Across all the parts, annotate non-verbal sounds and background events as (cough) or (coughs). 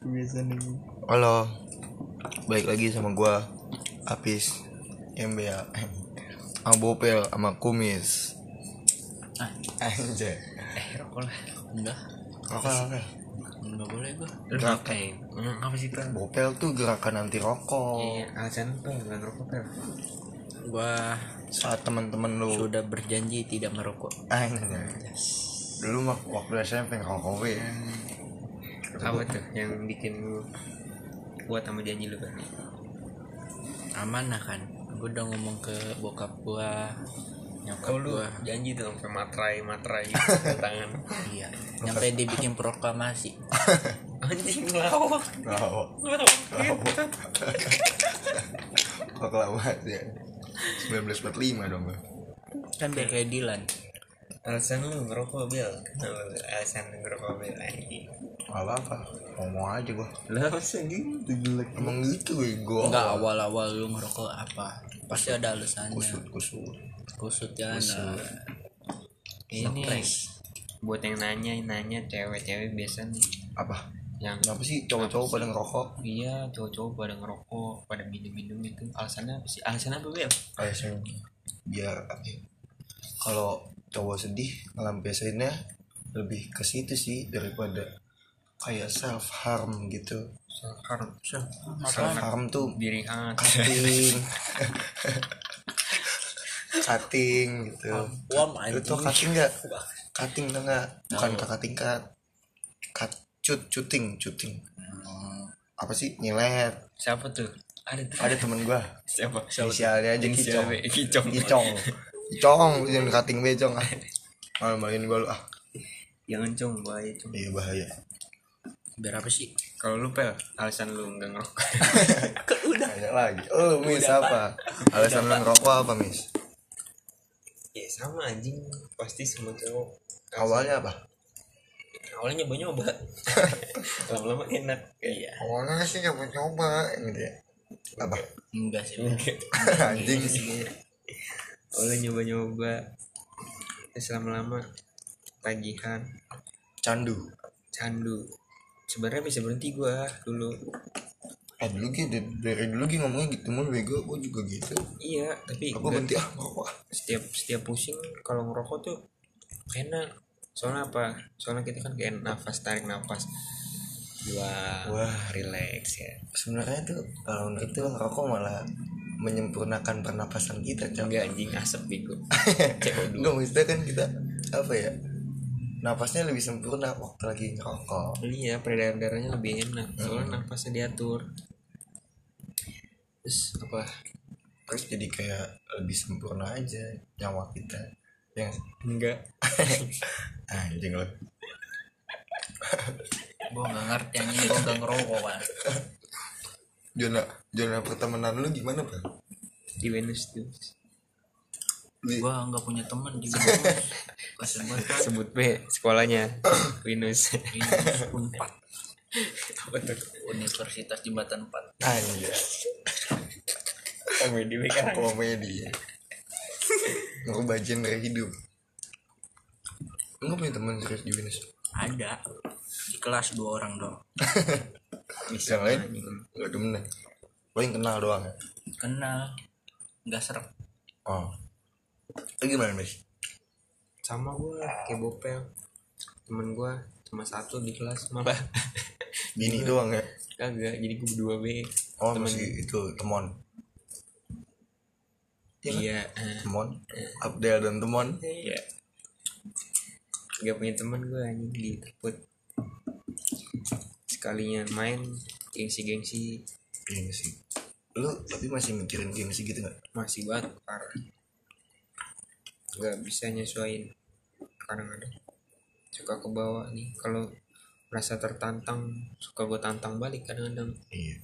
Halo, balik lagi sama gua Apis MBA (laughs) sama Bopel sama Kumis Ah, Anjay eh rokok lah. Enggak. Rokok apa? Enggak boleh gua. Lu pakai hmm, apa sih pak? Bopel tuh gerakan anti rokok Iya, alasan apa nggak ngerokok pak? Gua Saat temen-temen lu sudah berjanji tidak merokok. Anjay Dulu mah waktu SMP ngerokok we Apa tuh yang bikin lu kuat sama janji lu pak? Amanah kan. Gua udah ngomong ke bokap gua, nyokap gua. janji tuh sampai matrai matrai (laughs) tangan. Iya. Nyampe dia bikin proklamasi. (laughs) Anjing (laughs) ngelawak. Ngelawak Proklamasi ya 1945 dong Kan biar kayak Dilan. Alasan lu ngerokok bel? Kenapa lu? Alasan ngerokok bel anjing. Gak apa-apa Ngomong aja gua Lah masa gitu jelek? Emang gitu gue gua Enggak awal-awal lu ngerokok apa? Pasti ada alasannya. Kusut kusut Kusut ya. Nah. Ini buat yang nanya nanya cewek-cewek biasa nih Apa? yang Kenapa sih cowok-cowok pada ngerokok? iya cowok-cowok pada ngerokok pada minum-minum itu alasannya apa sih alasannya apa bel kayak saya biar apa ya, kalau cowok sedih ngelampiasinnya lebih ke situ sih daripada kayak self harm gitu. Harus self harm tuh diri hangat cutting. Cutting gitu. Wah, lu tuh cutting nggak? Cutting tuh nggak? Bukan kakak tingkat cut cut cuting cuting apa sih? Nyilet. Siapa tuh? Ada ada temen gua. Siapa? Inisialnya aja kicong. Siapa? kicong (laughs) Icong Jangan cutting becong ah. Malu-maluin gue lu ah. Jangan cong bahaya cong. Iya bahaya. Biar apa sih? kalau lu pel alasan lu nggak ngerokok. (laughs) Banyak lagi. Oh Miss apa? Alasan lu ngerokok apa Miss? Ya sama anjing. Pasti semua cowok. Awalnya apa? Awalnya nyoba nyoba (laughs) lama-lama enak. Iya. Awalnya sih coba-coba Gitu ya. Apa? Enggak sih. (laughs) Anjing. Awalnya nyoba nyoba terus lama-lama tagihan. Candu. Candu. Sebenarnya bisa berhenti gua dulu. Eh dulu gitu Dari dulu gitu ngomongnya gitu mulu bego. Gue juga gitu. Iya tapi Aku berhenti? Ah ngerokok setiap setiap pusing kalau ngerokok tuh enak. Soalnya apa? Soalnya kita kan kayak nafas tarik nafas. Wah Wah. relax ya. Sebenarnya tuh Kalau menurut tuh ngerokok malah Menyempurnakan pernapasan kita Cok. Enggak anjing asap bego. (laughs) CO2 Enggak maksudnya kan kita Apa ya Napasnya lebih sempurna waktu lagi ngerokok. Iya peredaran darahnya lebih enak soalnya nafasnya diatur. Terus apa? Terus jadi kayak lebih sempurna aja nyawa kita yang enggak. (laughs) Anjing lo Gua enggak ngerti anjing gua enggak ngerokok kan. (laughs) zona zona pertemanan lu gimana pak? Di Venus tuh. Di- Gua enggak punya teman juga. (laughs) Kasian banget sebut B sekolahnya (coughs) Venus (coughs) tuh? Universitas Jembatan 4. anjir komedi kan (coughs) komedi. Ngubah genre hidup. Enggak punya teman serius di Venus Ada. Di kelas dua orang dong. (laughs) yang lain? Nggak temen paling kenal doang ya? Kenal. Enggak serap. oh. Lu gimana mis sama gua kayak bopel. Temen gua cuma satu di kelas malah bini doang ya? Kagak jadi gua berdua B oh Temen. masih itu temon. Iya. Eh, temon. Abdel dan temon. Iya. Gak punya teman gua anjing di Teput sekalinya main gengsi-gengsi. Sih lu tapi masih mikirin gengsi gitu nggak? Masih banget parah. Nggak bisa nyesuaiin. Kadang-kadang suka ke bawah nih kalau merasa tertantang suka gue tantang balik kadang-kadang. Iya.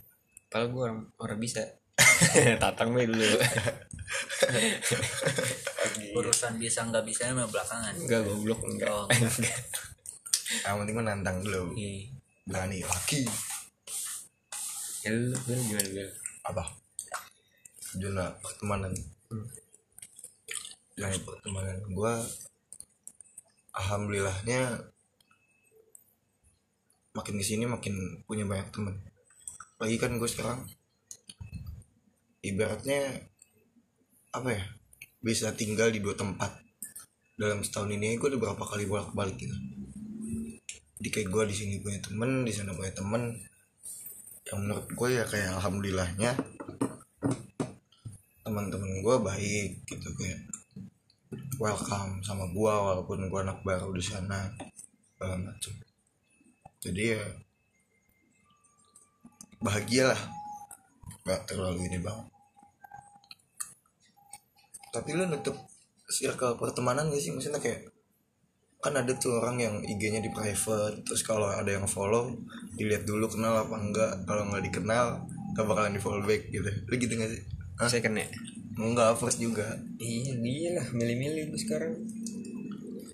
Padahal gue orang, orang bisa. (laughs) Tantang gue dulu. (laughs) Urusan bisa enggak bisa mah belakangan. Enggak goblok enggak Oh, (laughs) yang penting mah nantang dulu. Iya. Berani laki. Ya lu, gimana Bel? apa? Zona pertemanan. Hmm. yang pertemanan. Gua alhamdulillahnya makin ke sini makin punya banyak temen. Lagi kan gue sekarang ibaratnya apa ya bisa tinggal di dua tempat. Dalam setahun ini gue udah berapa kali bolak balik gitu jadi kayak gue di sini punya temen di sana punya temen. Yang menurut gue ya kayak alhamdulillahnya teman-teman gue baik gitu kayak welcome sama gue walaupun gue anak baru di sana macem. Jadi ya bahagia lah. Gak terlalu ini banget. Tapi lu nutup circle pertemanan gak sih? Maksudnya kayak kan ada tuh orang yang IG-nya di private terus kalau ada yang follow dilihat dulu kenal apa enggak. Kalau nggak dikenal gak bakalan di follow back gitu. Lu gitu gak sih? Hah? saya kena. Enggak first juga. Iya dia lah milih-milih gue sekarang.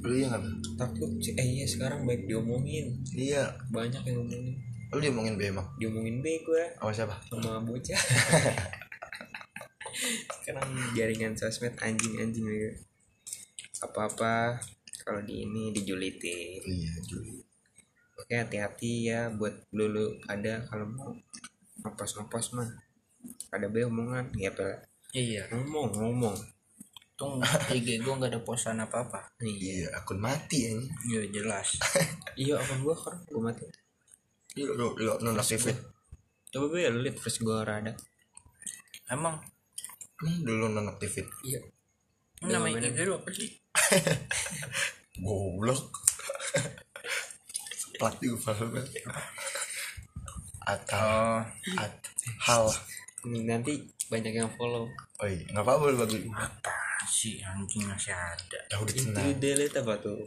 Lu iya nggak takut sih. Eh iya sekarang baik diomongin. Iya. Banyak yang ngomongin. Lu diomongin BMA diomongin B gue sama siapa? Sama bocah. (laughs) Sekarang jaringan sosmed anjing-anjing gitu apa-apa kalau di ini dijulitin. Iya Juli oke hati-hati ya buat lulu ada kalau mau ngepost-ngepost mah ada be omongan ya apa iya. Ngomong ngomong. Tung IG gue nggak ada posan apa apa iya. Iya akun mati ya iya jelas. (laughs) Iya apa gua kan gua mati. Lu lu lu nonaktifin coba be lu liat first gua rada. Emang? Hmm, dulu nonaktifin iya. Namanya IG lu apa sih (laughs) goblok. Plat juga follow atau oh. at hal. Ini nanti banyak yang follow. Oh iya nggak apa-apa lu bagi. Apa sih anjing masih ada. Ya udah itu tenang delete apa tuh?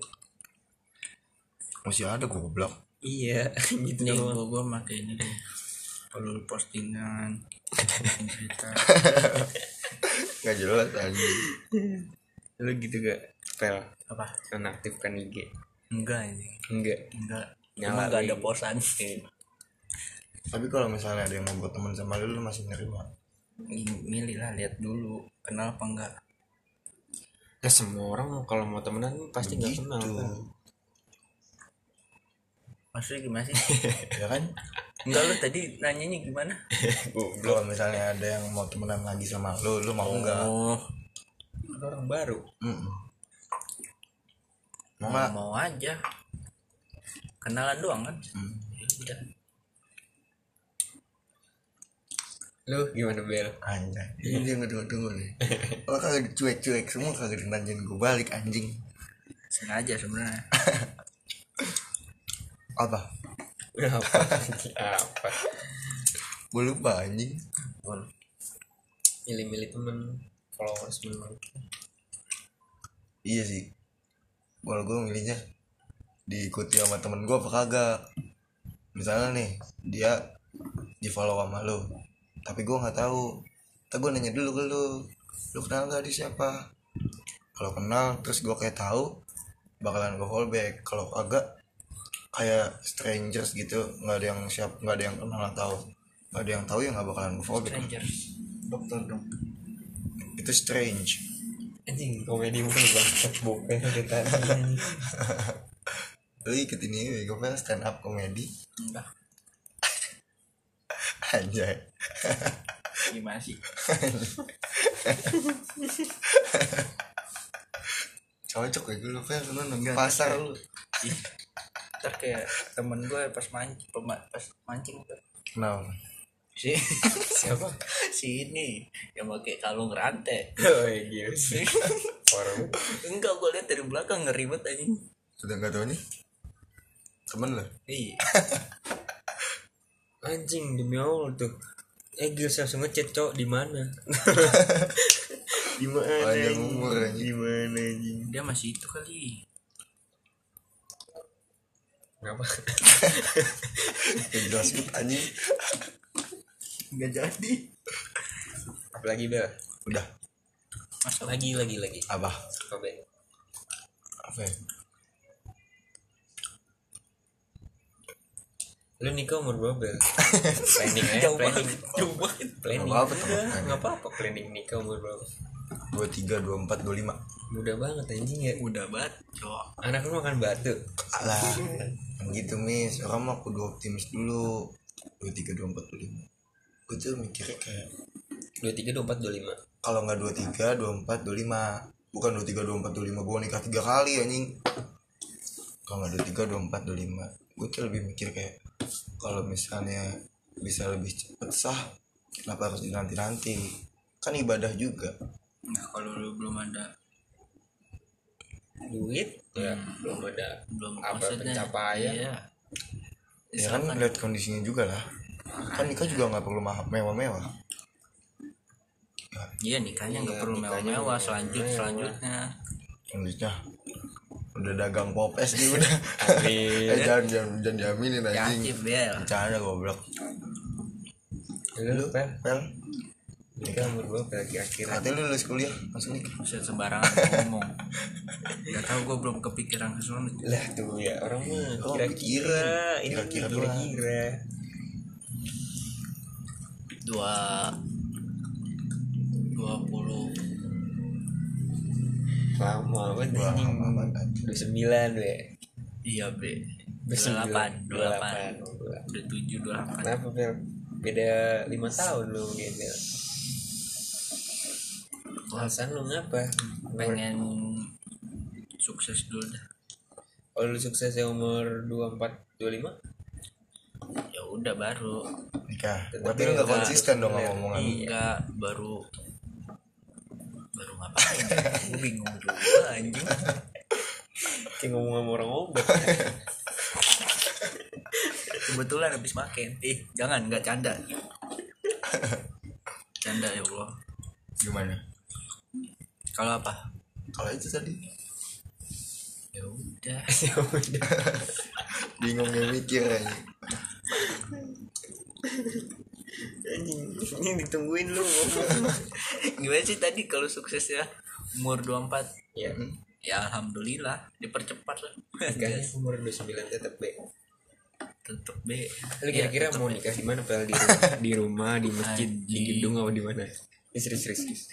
Masih ada goblok. Iya (laughs) gitu nih gue gue pakai ini deh. Kalau postingan (laughs) posting cerita. Nggak jelas anjing. Lu gitu gak spell apa? Nonaktifkan IG enggak ini enggak. Enggak. Nyala enggak ada posan. Tapi kalau misalnya ada yang mau buat teman sama lu lu masih nerima? Milih lah lihat dulu. Kenal apa enggak. Nah, semua orang kalau mau temenan pasti nggak gitu kenal kan? Maksudnya gimana sih? (laughs) Ya kan? Enggak lu tadi nanyanya gimana? (laughs) Kalau misalnya ada yang mau temenan lagi sama lu lu mau nggak oh. Ada orang baru? Mm-mm. Mau mau aja. Kenalan doang kan? Hmm. Ya udah lu gimana bel? Anjay. Ini dia tunggu nih. (laughs) Oh kagak dicuek-cuek semua kagak ditanyain gue balik anjing. Sengaja sebenarnya. (laughs) Apa? Apa? (laughs) Apa? Gue lupa anjing. Milih-milih temen followers memang iya sih kalau gue milihnya diikuti sama temen gue apa kagak. Misalnya nih dia di follow sama lo tapi gue nggak tahu. Tapi gue nanya dulu ke lu lu kenal gak di siapa? Kalau kenal terus gue kayak tahu bakalan gue follow back. Kalau agak kayak strangers gitu. Nggak ada yang siap nggak ada yang kenal atau nggak ada yang tahu ya nggak bakalan gue follow back. Strangers. Dokter dong. Itu strange anjing komedi mulu banget bukan tadi lu ikut ini gue stand up komedi. Enggak. Anjay. Gimana sih? Cocok ya gue lu pengen lu nunggu pasar lu. ntar kayak temen gue pas mancing pas mancing tuh kenapa? Si siapa si ini yang pakai kalung rantai. Oh iya sih (laughs) orang. Enggak gue lihat dari belakang ngeribet anjing sudah nggak tahu nih temen lo iya. (laughs) Anjing demi allah tuh. Eh gila langsung ngechat cowok di mana? (laughs) Di mana Panjang umur, anjing. di mana anjing? Dia masih itu kali. Ngapa jelas banget anjing. Nggak jadi apalagi bel udah. Masa lagi lagi lagi. Apa apa bel apa ya? lu nikah umur berapa bel? (laughs) Planning jauh planning. jauh banget. Planning. Nggak apa-apa, teman. Udah, nggak apa-apa planning nikah umur berapa. Dua tiga dua empat dua lima. Muda banget anjing ya. Udah banget cok. Anak lu makan batu. Alah, yang gitu mis, orang mah kudu optimis dulu. Dua tiga dua empat dua lima. Gue tuh mikirnya kayak dua tiga dua empat dua lima kalau nggak dua tiga dua empat dua lima, bukan dua tiga dua empat dua lima. Gue nikah tiga kali anjing. Kalau nggak dua tiga dua empat dua lima, gue tuh lebih mikir kayak kalau misalnya bisa lebih cepet sah, kenapa harus dinanti nanti? Kan ibadah juga. nah kalau lu belum ada duit ya belum ada belum Apa pencapaian? iya. Ya kan lihat kondisinya juga lah. Kan nikah juga nggak perlu mewah-mewah. Iya nikahnya nggak Iya, perlu mewah-mewah selanjut mewah. selanjutnya Selanjutnya udah dagang popes dia udah. Amin. eh jangan jangan jangan diaminin anjing. yakin bel Bercanda goblok. lu pel Pel, nikah umur berapa kira-kira katanya lu lulus kuliah langsung nikah. bisa sembarangan ngomong nggak tahu gue belum kepikiran ke sana lah tuh ya orang mah Oh, kira-kira ini kira-kira dua dua puluh lama banget lama banget. dua sembilan be iya be Dua dua delapan dua delapan delapan udah tujuh dua delapan kenapa pel beda lima tahun lu dia Pel. alasan lu ngapa pengen sukses dulu dah kalau lu suksesnya umur dua empat dua lima ya udah baru Nikah. Berarti lu nggak beda. konsisten dong Bener. sama omongan. lu. enggak baru baru ngapain gue bingung juga anjing. Kayak ngomong sama orang obat kebetulan habis makan. Eh jangan nggak canda. Canda ya Allah. Gimana? kalau apa? Kalau itu tadi. Ya udah. (laughs) Ya udah. Bingung mikir aja. anjing ini ditungguin lu ngomong gimana sih tadi kalau sukses ya? Umur 24 ya ya alhamdulillah. Dipercepat lah. Nikahnya umur 29 tetap be tetep be lu Ya, kira-kira tetep mau nikah di mana pel? Di rumah di rumah di masjid di gedung apa di mana? Ini serius serius serius.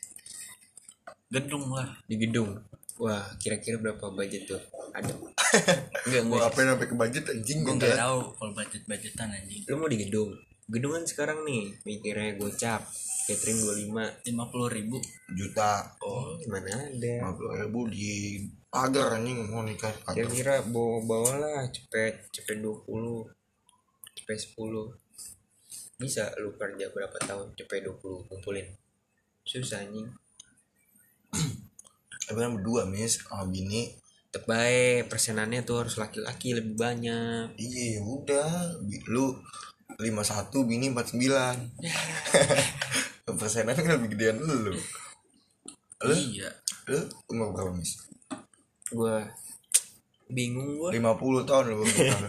gedung lah. Di gedung. Wah kira-kira berapa budget tuh? Ada. (laughs) Enggak Mau enggak ngapain sampai ke budget anjing gue gue nggak nggak tahu kalau budget budgetan anjing. Lu mau di gedung gedung kan sekarang nih mikirnya gocap catering 25 lima. Puluh ribu. Juta. Oh mana ada? Lima puluh ribu di pagar anjing mau nikah pagar. kira-kira bawa bawa lah cepet cepet 20 cepet 10 bisa lu kerja berapa tahun cepet 20 kumpulin. Susah anjing. (clears throat) Tapi kan berdua mis sama bini. Tetep persenannya tuh harus laki-laki lebih banyak. Iya udah. Lu 51 bini 49 Persenan kan lebih gedean lu. Lu? Iya. Lu? Umur berapa mis? gua bingung gua. 50 tahun lu umur berapa?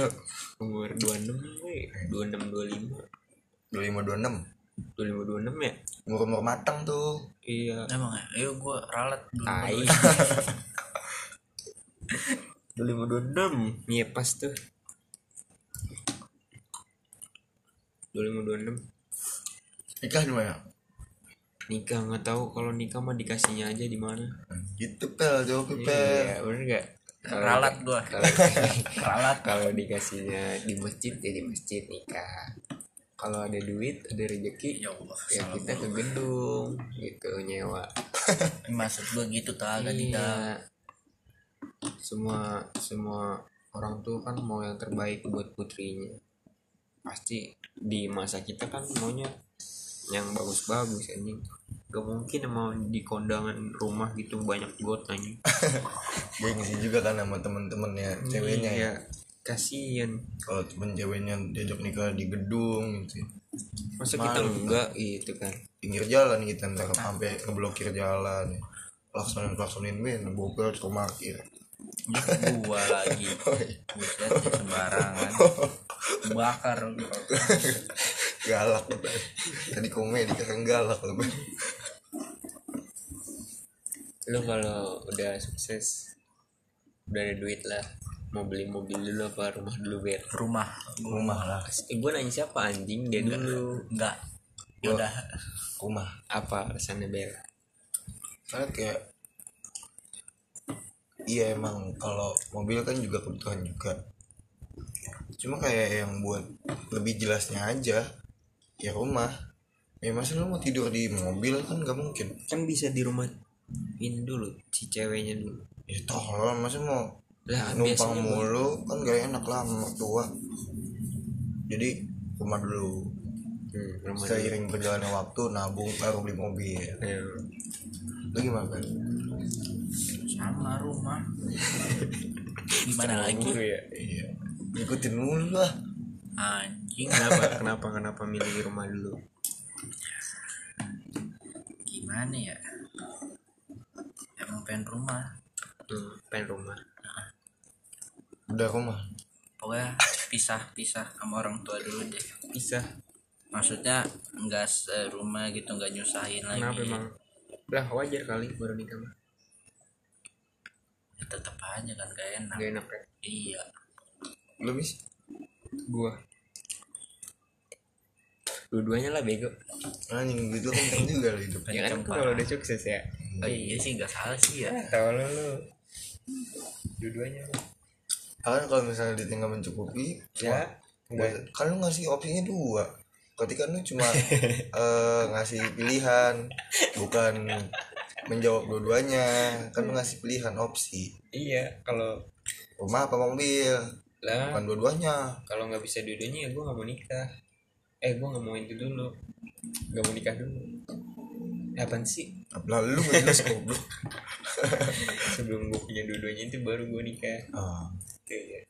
(laughs) umur 26 we 26 25 25 26 25 26 ya? Umur umur matang tuh. Iya. Emang ya? Ayo gue ralat. Tai 25 26 iya pas tuh 25 26 nikah di mana? nikah nggak tahu. Kalau nikah mah dikasihnya aja di mana. Gitu pel. Jawab pel. iya bener gak ralat (laughs) kalau (laughs) ralat. kalau dikasihnya di masjid ya di masjid nikah. Kalau ada duit ada rezeki ya Allah ya kita ke gua. gedung gitu nyewa. (laughs) Maksud gue gitu tak iya. semua semua orang tuh kan mau yang terbaik buat putrinya pasti di masa kita kan maunya yang bagus-bagus anjing gak mungkin mau di kondangan rumah gitu banyak got anjing (laughs) Gengsi juga kan sama ceweknya ya. Iya, kasian Kalau temen ceweknya diajak nikah di gedung gitu. masa kita Malu. enggak gitu kan Pinggir jalan kita ntar sampai ngeblokir jalan. ya. Laksonin laksonin men, bopel ke parkir. gua lagi (laughs) buset sembarangan (laughs) bakar galak tadi komedi kan galak lu lu kalau udah sukses udah ada duit lah. Mau beli mobil dulu apa rumah dulu ber rumah. Rumah lah. Eh, gue nanya siapa anjing? Dia dulu. Enggak. Yaudah rumah. Apa alasannya ber soalnya kayak iya emang kalau mobil kan juga kebutuhan juga cuma kayak yang buat lebih jelasnya aja ya rumah. Ya masa lu mau tidur di mobil kan gak mungkin. Kan bisa di rumah ini dulu si ceweknya dulu. Ya tolong masa mau lah numpang mulu? Kan gak enak lama tua jadi rumah dulu. Hmm, rumah dulu. seiring berjalannya waktu nabung baru beli mobil. Ya. lu gimana kan sama rumah. (laughs) Gimana lagi? ya? Iya ikutin mulu lah. Anjing kenapa kenapa kenapa milih rumah dulu? Gimana ya? Emang pengen rumah. Hmm, pengen rumah. Udah rumah? Pokoknya pisah-pisah sama orang tua dulu deh. Bisa maksudnya nggak serumah gitu nggak nyusahin lagi. Kenapa emang? Lah wajar kali baru nikah mah. Ya, tetep aja kan gak enak. Gak enak ya? Iya lu bis gua. Dua-duanya lah bego. Anjing gitu kan penting juga lo hidup. Ya kan? Kalau udah sukses ya. Oh, iya sih nggak salah sih ya. Tahu lo lu. Dua-duanya. Kan kalau misalnya ditinggal mencukupi ya. Buat- kan lu ngasih opsinya dua. Ketika lu cuma (laughs) eh, ngasih pilihan bukan menjawab dua-duanya kan lu ngasih pilihan opsi. Iya kalau rumah apa mobil lah bukan dua-duanya. kalau nggak bisa dua-duanya ya gue nggak mau nikah. Eh gue nggak mau itu dulu. Nggak mau nikah dulu. Apaan sih? Lalu lu nggak jelas (laughs) goblok. Sebelum gue punya dua-duanya itu baru gue nikah. Ah, Tuh, ya.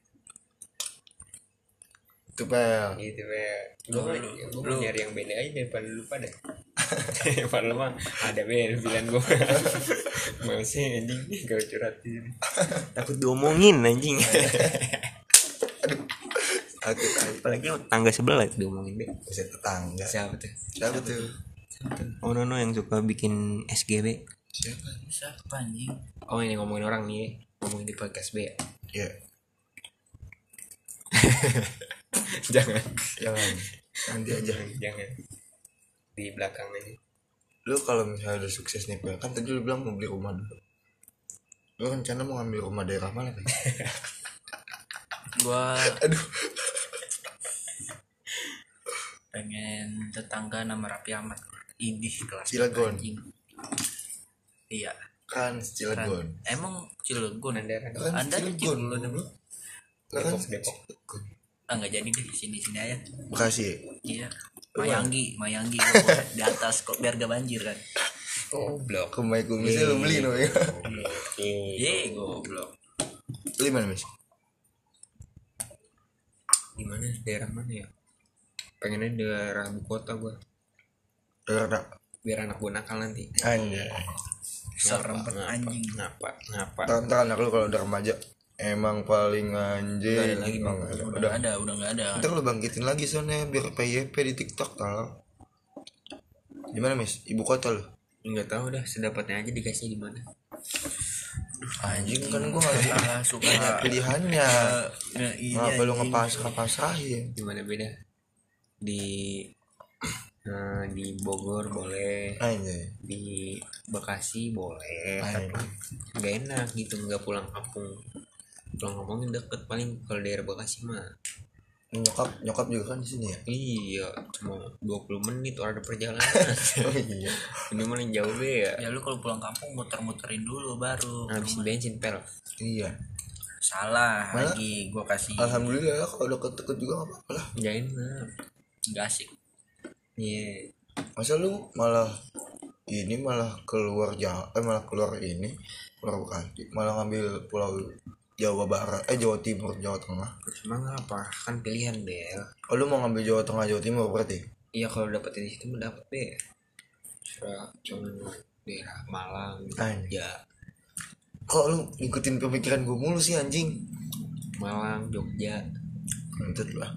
itu pel. Gitu ya gue mau gue mau Lu- nyari yang beda aja daripada lu pada. (laughs) Padahal mah ada bel bilang gue mau sih anjing gak curhat takut diomongin anjing (laughs) apalagi tangga sebelah itu diomongin deh. Bisa tetangga. Siapa tuh? Siapa tuh? oh no, no yang suka bikin SGB siapa? Siapa anjing? Oh ini ngomongin orang nih ya. ngomongin di podcast B. Ya. Ya (laughs) jangan. Jangan. Nanti aja. Jangan jangan. Di belakang aja. Lu kalau misalnya udah sukses nih kan tadi lu bilang mau beli rumah dulu. Lu rencana mau ngambil rumah daerah mana kan (laughs) gua aduh pengen tetangga nama Rapi Ahmad. Idih kelas Cilegon. iya. Kan. Cilegon. Emang Cilegon Anda kan kan Anda di Cilegon. Lah kan Depok, ah nggak jadi deh sini sini aja. Bekasi. Iya. Mayanggi Mayanggi. Gua (laughs) buat di atas kok biar gak banjir kan? Oh blok ke Mai Kumisnya lu beli no ya. ye goblok. Beli mana mis di mana? Daerah mana ya pengennya daerah ibu kota gua. Daerah biar anak gua nakal nanti. Anjay. Serem ngapa anjing. ngapa ngapa Ntar ntar anak lu kalau udah remaja. Emang paling anjing. Nggak ada lagi, Oh, Bang. nggak ada. udah udah nggak ada udah nggak ada. Ntar lu bangkitin lagi soalnya biar PYP di TikTok tau gimana mis? Ibu kota lu? Nggak tahu dah sedapatnya aja dikasih di mana anjing kan gua ngasih ah suka. pilihannya. Nah, iya ngapa lu anjing. ngepas ngepasahin di mana beda di eh, di Bogor boleh anjay di Bekasi boleh Anjay. tapi nggak enak gitu nggak pulang kampung. Pulang kampungnya deket paling kalau daerah Bekasi mah. Nyokap nyokap juga kan di sini ya? Iya cuma 20 menit orang ada perjalanan. (laughs) Oh iya. Ini mana yang jauh be ya? Ya lu kalau pulang kampung muter-muterin dulu baru ngabisin bensin pel. Iya. Salah Malah- lagi gua kasih alhamdulillah kalau udah deket juga gak apa-apa lah. Nggak enak nggak asik. Iya. Masa lu malah ini malah keluar Jawa eh malah keluar ini? Keluar Bekasi malah ngambil pulau Jawa Barat eh Jawa Timur Jawa Tengah. Emang apa? Kan pilihan bel oh lu mau ngambil Jawa Tengah Jawa Timur berarti? Iya kalau dapet di situ mah dapet cuma daerah Malang ya. Kok lu ngikutin pemikiran gue mulu sih anjing? Malang Jogja. Kentut lah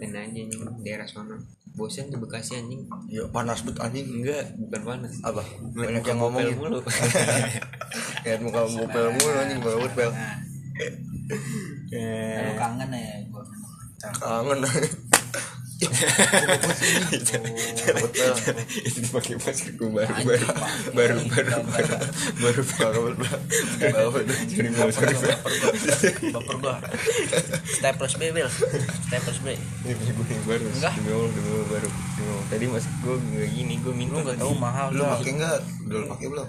aja nih daerah sana. Bosan di Bekasi anjing. Ya panas bet anjing enggak. Bukan panas. Apa? Banyak yang Bopel ngomongin. mulu. (laughs) Lihat muka bopel mulu anjing baru pel lu kangen ya gua? Kangen betul itu dipakai masker gue baru baru baru baru baru baru Baru- baper gua staples B Bil. Staples B. Ini punya gue yang baru Enggak. demi allah demi allah baru demi allah tadi mas gue nggak gini gue minta. Lu nggak tahu mahal lu lu pakai nggak? Dulu pakai belum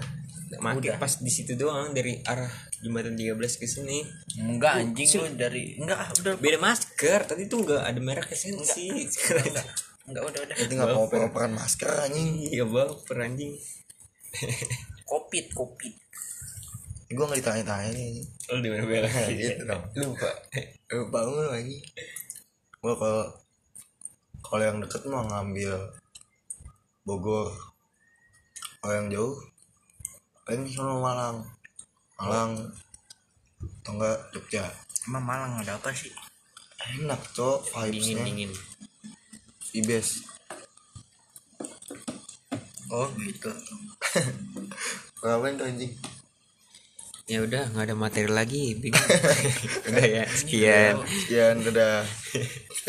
Maki pas di situ doang dari arah jembatan 13 ke sini. Enggak anjing lu dari enggak ah, udah. Beda masker. Tadi tuh nggak ada merek esensi (laughs) enggak. enggak udah udah. Itu nggak mau operan masker anjing. Iya baper anjing. Kopit kopit. Gue nggak ditanya-tanya nih lu di mana bela (laughs) gitu dong. Lupa. Lupa banget anjing. Gue kalau kalau yang deket mah ngambil Bogor. Kalau yang jauh paling sono Malang. Malang atau enggak Jogja. Emang Malang ada apa sih? Enak cok dingin vibesnya. Dingin ibes. Oh gitu. (laughs) Ngapain tuh anjing? Ya udah nggak ada materi lagi bingung. (laughs) Udah ya sekian. sekian dadah